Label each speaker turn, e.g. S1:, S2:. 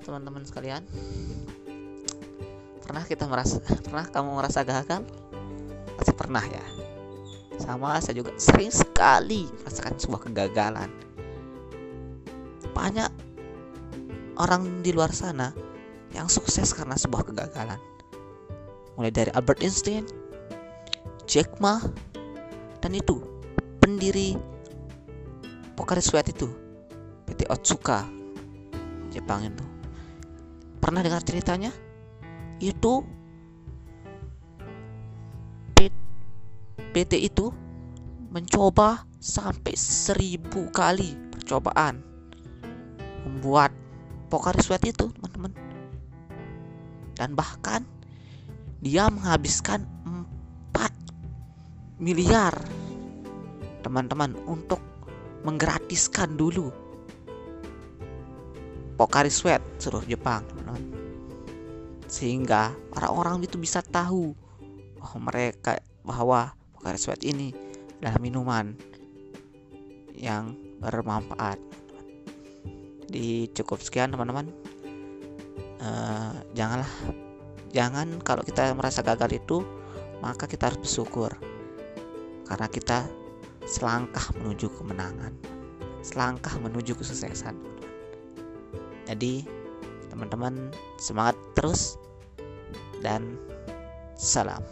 S1: teman-teman sekalian. Pernah kita merasa pernah kamu merasa gagal? Pasti pernah ya. Sama saya juga sering sekali merasakan sebuah kegagalan. Banyak orang di luar sana yang sukses karena sebuah kegagalan. Mulai dari Albert Einstein Jack Ma dan itu pendiri Pocari Sweat itu PT Otsuka Jepang itu pernah dengar ceritanya? Itu PT itu mencoba sampai seribu kali percobaan membuat Pocari Sweat itu teman-teman. Dan bahkan dia menghabiskan 4 miliar teman-teman untuk menggratiskan dulu Pocari Sweat seluruh Jepang teman-teman sehingga orang-orang itu bisa tahu bahwa mereka bahwa Pocari Sweat ini adalah minuman yang bermanfaat. Di cukup sekian teman-teman. Uh, janganlah jangan kalau kita merasa gagal itu maka kita harus bersyukur. Karena kita selangkah menuju kemenangan. Selangkah menuju kesuksesan. Jadi teman-teman. Semangat terus dan salam